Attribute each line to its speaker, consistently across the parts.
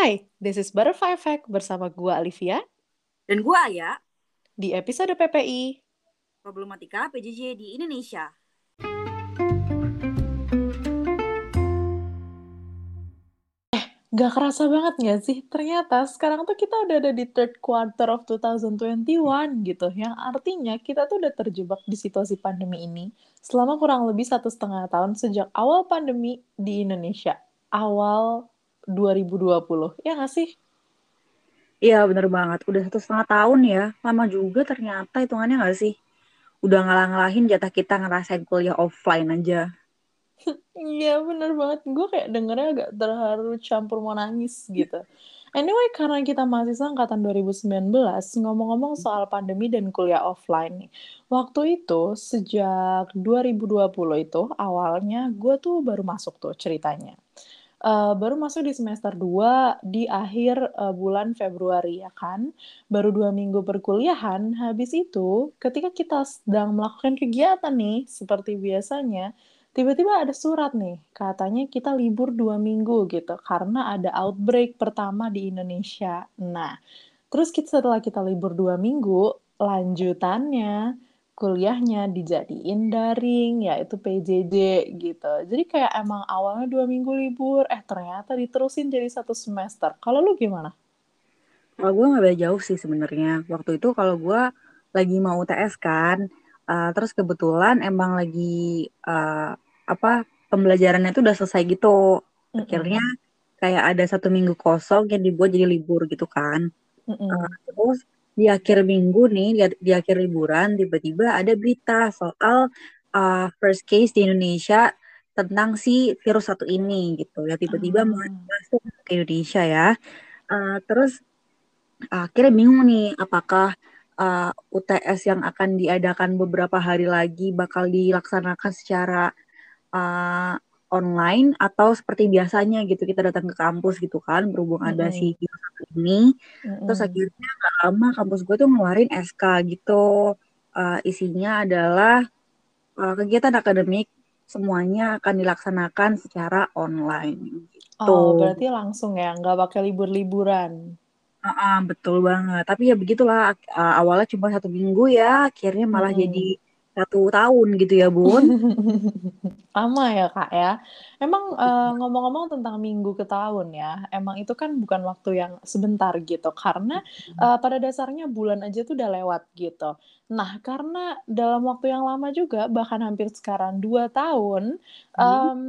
Speaker 1: Hai, this is Butterfly Effect bersama gua Olivia
Speaker 2: Dan gua ya,
Speaker 1: di episode PPI.
Speaker 2: Problematika PJJ di Indonesia.
Speaker 1: Gak kerasa banget gak sih? Ternyata sekarang tuh kita udah ada di third quarter of 2021 gitu. Yang artinya kita tuh udah terjebak di situasi pandemi ini selama kurang lebih satu setengah tahun sejak awal pandemi di Indonesia. Awal 2020. Ya gak sih?
Speaker 2: Iya bener banget, udah satu setengah tahun ya. Lama juga ternyata hitungannya gak sih? Udah ngalah-ngalahin jatah kita ngerasain kuliah offline aja.
Speaker 1: Iya bener banget. Gue kayak dengernya agak terharu campur mau nangis gitu. Anyway, karena kita mahasiswa angkatan 2019, ngomong-ngomong soal pandemi dan kuliah offline nih. Waktu itu, sejak 2020 itu, awalnya gue tuh baru masuk tuh ceritanya. Uh, baru masuk di semester 2 di akhir uh, bulan Februari ya kan. Baru dua minggu perkuliahan, habis itu ketika kita sedang melakukan kegiatan nih, seperti biasanya, tiba-tiba ada surat nih, katanya kita libur dua minggu gitu, karena ada outbreak pertama di Indonesia. Nah, terus kita setelah kita libur dua minggu, lanjutannya kuliahnya dijadiin daring, yaitu PJJ gitu. Jadi kayak emang awalnya dua minggu libur, eh ternyata diterusin jadi satu semester. Kalau lu gimana?
Speaker 2: Kalau gue nggak beda jauh sih sebenarnya. Waktu itu kalau gue lagi mau UTS kan, uh, terus kebetulan emang lagi uh, apa pembelajarannya itu udah selesai gitu. Akhirnya kayak ada satu minggu kosong yang dibuat jadi libur gitu kan. -mm. Uh, terus di akhir minggu nih di, di akhir liburan tiba-tiba ada berita soal uh, first case di Indonesia tentang si virus satu ini gitu ya tiba-tiba hmm. masuk ke Indonesia ya uh, terus akhirnya bingung nih apakah uh, UTS yang akan diadakan beberapa hari lagi bakal dilaksanakan secara uh, online atau seperti biasanya gitu kita datang ke kampus gitu kan berhubung mm -hmm. ada si virus ini mm -hmm. terus akhirnya gak lama kampus gue tuh ngeluarin SK gitu uh, isinya adalah uh, kegiatan akademik semuanya akan dilaksanakan secara online
Speaker 1: gitu. Oh berarti langsung ya nggak pakai libur-liburan
Speaker 2: Uh, uh, betul banget. Tapi ya begitulah uh, awalnya cuma satu minggu ya, akhirnya malah hmm. jadi satu tahun gitu ya bun.
Speaker 1: Lama ya kak ya. Emang uh, ngomong-ngomong tentang minggu ke tahun ya emang itu kan bukan waktu yang sebentar gitu. Karena uh, pada dasarnya bulan aja tuh udah lewat gitu. Nah karena dalam waktu yang lama juga bahkan hampir sekarang dua tahun um,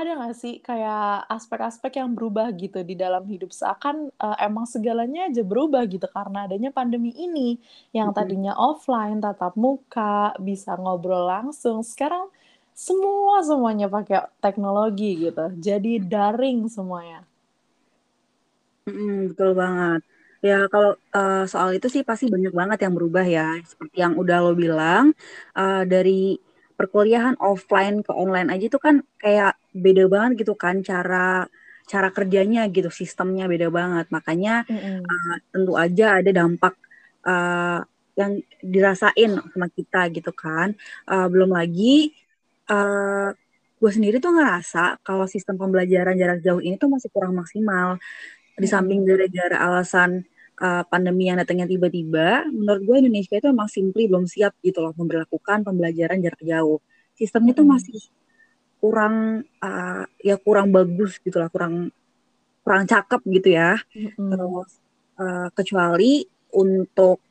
Speaker 1: ada nggak sih kayak aspek-aspek yang berubah gitu di dalam hidup? Seakan uh, emang segalanya aja berubah gitu karena adanya pandemi ini. Yang tadinya offline tatap muka bisa ngobrol langsung. Sekarang semua semuanya pakai teknologi gitu. Jadi daring semuanya.
Speaker 2: Mm, betul banget. Ya kalau uh, soal itu sih pasti banyak banget yang berubah ya. Seperti yang udah lo bilang uh, dari perkuliahan offline ke online aja itu kan kayak beda banget gitu kan cara cara kerjanya gitu sistemnya beda banget. Makanya mm -hmm. uh, tentu aja ada dampak uh, yang dirasain sama kita gitu kan. Uh, belum lagi uh, gue sendiri tuh ngerasa kalau sistem pembelajaran jarak jauh ini tuh masih kurang maksimal. Di samping gara-gara alasan uh, pandemi yang datangnya tiba-tiba, menurut gue Indonesia itu memang simply belum siap gitu loh memperlakukan pembelajaran jarak jauh. Sistemnya tuh masih kurang uh, ya kurang bagus gitu lah, kurang kurang cakep gitu ya. Mm-hmm. Terus uh, kecuali untuk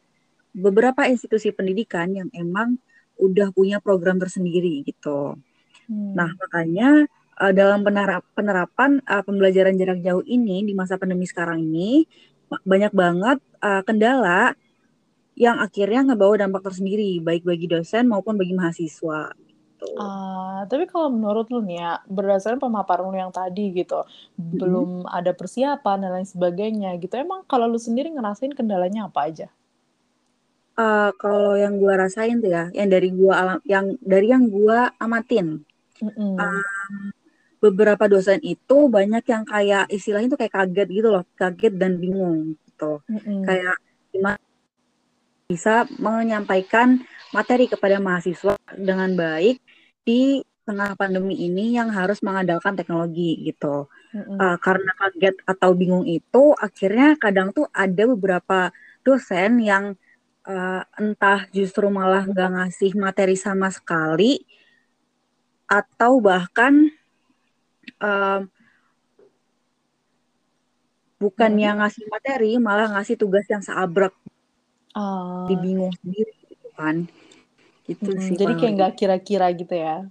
Speaker 2: beberapa institusi pendidikan yang emang udah punya program tersendiri gitu. Hmm. Nah makanya uh, dalam penerapan uh, pembelajaran jarak jauh ini di masa pandemi sekarang ini banyak banget uh, kendala yang akhirnya ngebawa dampak tersendiri baik bagi dosen maupun bagi mahasiswa.
Speaker 1: Gitu. Uh, tapi kalau menurut lu nih ya, berdasarkan pemaparan lu yang tadi gitu, mm-hmm. belum ada persiapan dan lain sebagainya gitu. Emang kalau lu sendiri ngerasain kendalanya apa aja?
Speaker 2: Uh, kalau yang gua rasain tuh ya, yang dari gua alam, yang dari yang gua amatin, mm-hmm. um, beberapa dosen itu banyak yang kayak istilahnya itu kayak kaget gitu loh, kaget dan bingung gitu. Mm-hmm. Kayak gimana bisa menyampaikan materi kepada mahasiswa dengan baik di tengah pandemi ini yang harus mengandalkan teknologi gitu.
Speaker 1: Mm-mm.
Speaker 2: Uh, karena kaget atau bingung itu, akhirnya kadang tuh ada beberapa dosen yang uh, entah justru malah nggak ngasih materi sama sekali, atau bahkan uh, bukannya mm-hmm. ngasih materi, malah ngasih tugas yang seabrek, uh, dibingung sendiri gitu kan.
Speaker 1: Gitu hmm, sih. Jadi kayak nggak kira-kira gitu ya?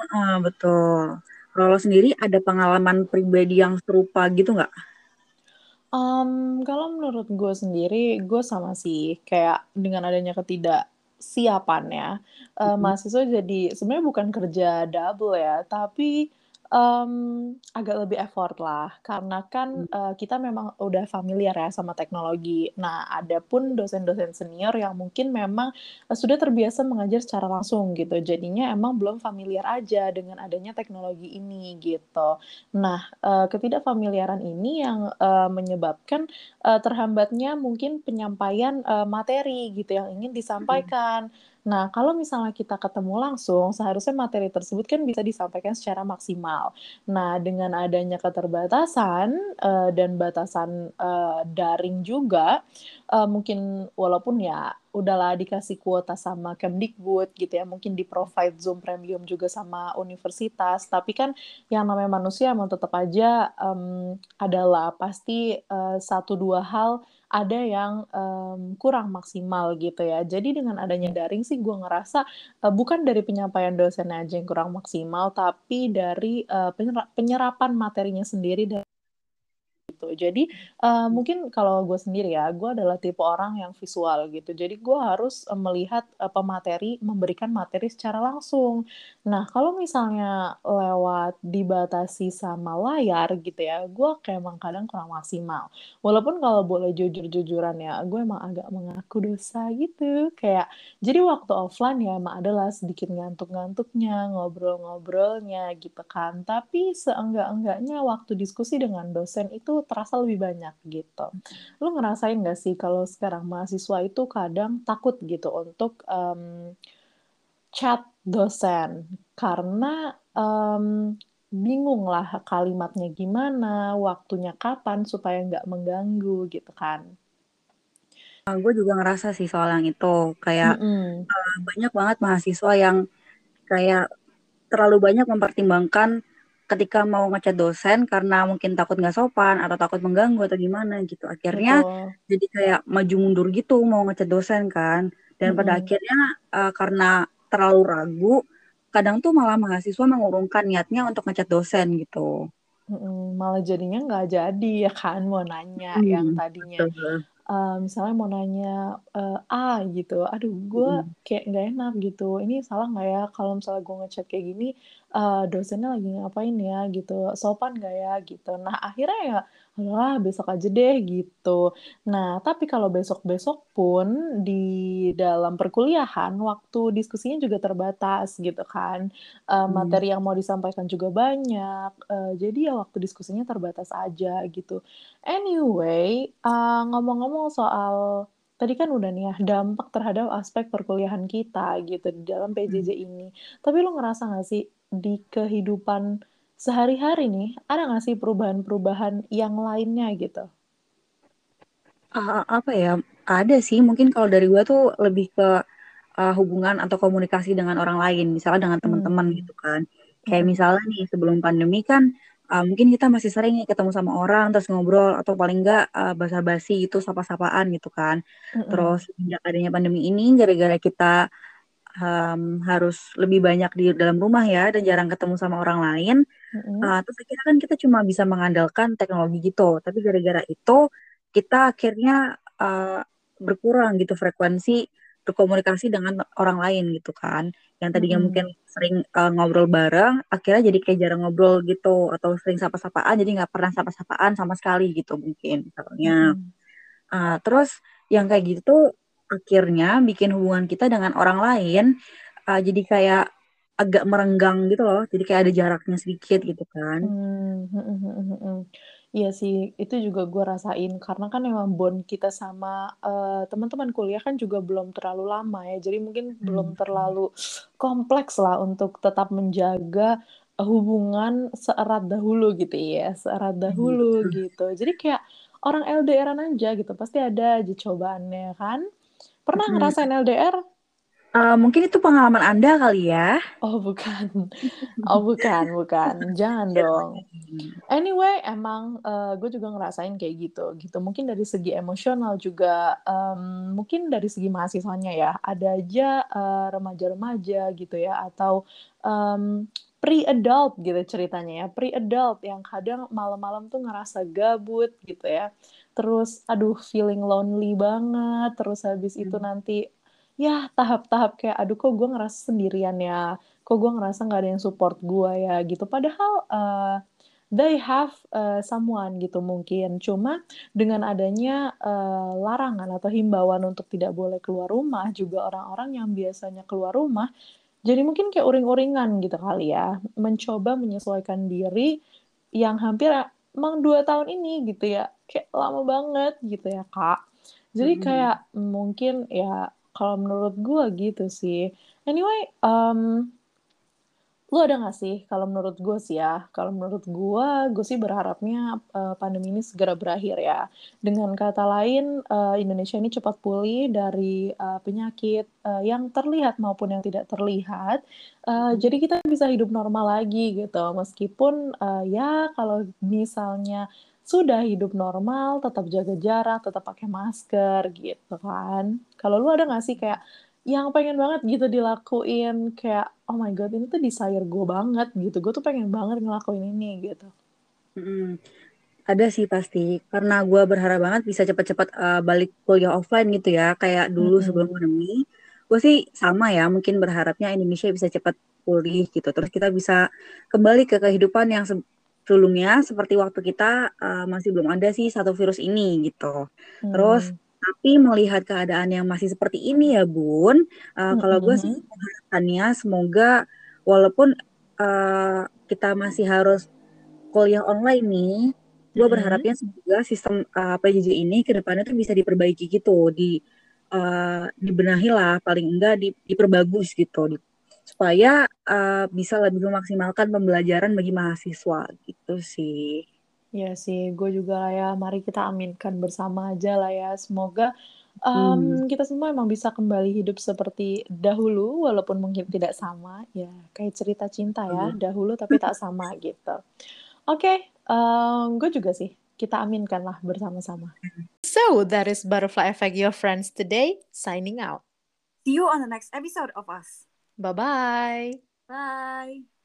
Speaker 2: Uh, betul. Kalau sendiri ada pengalaman pribadi yang serupa gitu nggak?
Speaker 1: Um, kalau menurut gue sendiri, gue sama sih kayak dengan adanya ketidaksiapan ya, uh, mm-hmm. mahasiswa jadi sebenarnya bukan kerja double ya, tapi Um, agak lebih effort lah, karena kan, uh, kita memang udah familiar ya sama teknologi. Nah, ada pun dosen-dosen senior yang mungkin memang, uh, sudah terbiasa mengajar secara langsung gitu, jadinya emang belum familiar aja dengan adanya teknologi ini, gitu. Nah, uh, ketidakfamiliaran ini yang, uh, menyebabkan, uh, terhambatnya mungkin penyampaian, uh, materi gitu yang ingin disampaikan. Nah, kalau misalnya kita ketemu langsung, seharusnya materi tersebut kan bisa disampaikan secara maksimal. Nah, dengan adanya keterbatasan uh, dan batasan uh, daring juga, uh, mungkin walaupun ya udahlah dikasih kuota sama Kemdikbud gitu ya, mungkin di provide Zoom Premium juga sama universitas, tapi kan yang namanya manusia mau tetap aja um, adalah pasti uh, satu dua hal ada yang um, kurang maksimal gitu ya. Jadi dengan adanya daring sih gue ngerasa uh, bukan dari penyampaian dosen aja yang kurang maksimal, tapi dari uh, penyerapan materinya sendiri dari gitu. Jadi uh, mungkin kalau gue sendiri ya, gue adalah tipe orang yang visual gitu. Jadi gue harus uh, melihat uh, pemateri memberikan materi secara langsung. Nah kalau misalnya lewat dibatasi sama layar gitu ya, gue kayak emang kadang kurang maksimal. Walaupun kalau boleh jujur-jujuran ya, gue emang agak mengaku dosa gitu. Kayak jadi waktu offline ya emang adalah sedikit ngantuk-ngantuknya, ngobrol-ngobrolnya gitu kan. Tapi seenggak-enggaknya waktu diskusi dengan dosen itu terasa lebih banyak gitu. Lu ngerasain gak sih kalau sekarang mahasiswa itu kadang takut gitu untuk um, chat dosen karena um, bingung lah kalimatnya gimana, waktunya kapan supaya nggak mengganggu gitu kan.
Speaker 2: Uh, gue juga ngerasa sih soal yang itu kayak mm -hmm. uh, banyak banget mahasiswa yang kayak terlalu banyak mempertimbangkan ketika mau ngechat dosen karena mungkin takut nggak sopan atau takut mengganggu atau gimana gitu akhirnya Betul. jadi kayak maju mundur gitu mau ngechat dosen kan dan mm -hmm. pada akhirnya uh, karena terlalu ragu kadang tuh malah mahasiswa mengurungkan niatnya untuk ngechat dosen gitu
Speaker 1: mm -hmm. malah jadinya nggak jadi ya kan mau nanya hmm, yang tadinya betul uh, misalnya mau nanya uh, A gitu, aduh gue kayak nggak enak gitu, ini salah nggak ya kalau misalnya gue ngechat kayak gini, uh, dosennya lagi ngapain ya? gitu, sopan nggak ya? gitu. Nah akhirnya ya, lah besok aja deh gitu. Nah tapi kalau besok-besok pun di dalam perkuliahan waktu diskusinya juga terbatas gitu kan, uh, hmm. materi yang mau disampaikan juga banyak, uh, jadi ya waktu diskusinya terbatas aja gitu. Anyway, uh, ngomong-ngomong soal tadi kan udah nih ya dampak terhadap aspek perkuliahan kita gitu di dalam PJJ hmm. ini. Tapi lu ngerasa nggak sih di kehidupan sehari-hari nih ada nggak sih perubahan-perubahan yang lainnya gitu?
Speaker 2: Uh, apa ya? Ada sih. Mungkin kalau dari gua tuh lebih ke uh, hubungan atau komunikasi dengan orang lain, misalnya dengan teman-teman hmm. gitu kan. Kayak hmm. misalnya nih sebelum pandemi kan uh, mungkin kita masih sering ketemu sama orang terus ngobrol atau paling enggak uh, basa-basi itu sapa-sapaan gitu kan. Mm-hmm. Terus sejak adanya pandemi ini gara-gara kita um, harus lebih banyak di dalam rumah ya dan jarang ketemu sama orang lain. Mm-hmm. Uh, terus akhirnya kan kita cuma bisa mengandalkan teknologi gitu. Tapi gara-gara itu kita akhirnya uh, berkurang gitu frekuensi berkomunikasi dengan orang lain gitu kan yang tadinya hmm. mungkin sering uh, ngobrol bareng akhirnya jadi kayak jarang ngobrol gitu atau sering sapa-sapaan jadi nggak pernah sapa-sapaan sama sekali gitu mungkin misalnya hmm. uh, terus yang kayak gitu tuh akhirnya bikin hubungan kita dengan orang lain uh, jadi kayak agak merenggang gitu loh jadi kayak ada jaraknya sedikit gitu kan
Speaker 1: hmm. hmm, hmm, hmm Iya sih, itu juga gue rasain karena kan emang bond kita sama, eee, teman-teman kuliah kan juga belum terlalu lama ya, jadi mungkin
Speaker 2: Mhm
Speaker 1: belum terlalu kompleks lah untuk tetap menjaga, eee, hubungan seerat dahulu gitu ya, seerat dahulu
Speaker 2: betul.
Speaker 1: gitu. Jadi kayak orang LDR-an aja gitu, pasti ada aja cobaannya kan. Pernah
Speaker 2: Mhm.
Speaker 1: ngerasain LDR?
Speaker 2: Eee, mungkin itu pengalaman Anda kali ya?
Speaker 1: Oh bukan, oh bukan bukan, jangan
Speaker 2: Kirain.
Speaker 1: dong. Anyway, emang, eee, gue juga ngerasain kayak gitu, gitu. Mungkin dari segi emosional juga, mmm, mungkin dari segi mahasiswanya ya, ada aja, eee, remaja-remaja gitu ya, atau, mmm, pre-adult gitu ceritanya ya, pre-adult yang kadang malam-malam tuh ngerasa gabut gitu ya. Terus, aduh feeling lonely banget, terus habis itu
Speaker 2: Mmm.
Speaker 1: nanti, ya tahap-tahap kayak, "Aduh kok gue ngerasa sendirian ya, kok gue ngerasa nggak ada yang support gue ya," gitu. Padahal, eee, they have, eee, someone gitu mungkin, cuma dengan adanya, eee, larangan atau himbauan untuk tidak boleh keluar rumah, juga orang-orang yang biasanya keluar rumah, jadi mungkin kayak uring-uringan gitu kali ya, mencoba menyesuaikan diri yang hampir emang 2 tahun ini gitu ya, kayak lama banget gitu ya, Kak. Jadi
Speaker 2: Mhm mhm.
Speaker 1: kayak mungkin ya kalau menurut gue gitu sih. Anyway, mmm lu ada nggak sih, kalau menurut gue sih ya, kalau menurut gue, gue sih berharapnya, eee, pandemi ini segera berakhir ya. Dengan kata lain, eee, Indonesia ini cepat pulih dari, eee, penyakit, eee, yang terlihat maupun yang tidak terlihat,
Speaker 2: Mhm.
Speaker 1: jadi kita bisa hidup normal lagi gitu. Meskipun, eee, ya kalau misalnya sudah hidup normal, tetap jaga jarak, tetap pakai masker gitu kan. Kalau lu ada nggak sih kayak yang pengen banget gitu dilakuin, kayak, "Oh my God, ini tuh desire gue banget," gitu, "gue tuh pengen banget ngelakuin ini," gitu?
Speaker 2: Mhm. Ada sih pasti, karena gue berharap banget bisa cepet-cepet, eee, balik kuliah offline gitu ya, kayak dulu sebelum
Speaker 1: Mhm.
Speaker 2: pandemi. Gue sih sama ya, mungkin berharapnya Indonesia bisa cepet pulih gitu, terus kita bisa kembali ke kehidupan yang sebelumnya, seperti waktu kita, eee, masih belum ada sih 1 virus ini gitu. Terus,
Speaker 1: Mmm.
Speaker 2: Tapi melihat keadaan yang masih seperti ini ya Bun,
Speaker 1: Mhm
Speaker 2: kalau gue sih mengharapkannya semoga walaupun, eee, kita masih harus kuliah online nih, gue berharapnya semoga sistem, eee, PJJ ini ke depannya tuh bisa diperbaiki gitu, di eee, dibenahilah paling enggak di diperbagus gitu, di supaya, eee, bisa lebih memaksimalkan pembelajaran bagi mahasiswa, gitu sih.
Speaker 1: Iya sih, gue juga ya, mari kita aminkan bersama aja lah ya, semoga,
Speaker 2: Mhm.
Speaker 1: mmm, kita semua emang bisa kembali hidup seperti dahulu, walaupun mungkin tidak sama, ya kayak cerita cinta ya,
Speaker 2: Betul.
Speaker 1: dahulu tapi tak sama gitu. Oke, eee, gue juga sih, kita aminkan lah bersama-sama. So, that is Butterfly Effect Your Friends today, signing out.
Speaker 3: See you on the next episode of us.
Speaker 1: Bye-bye.
Speaker 3: Bye.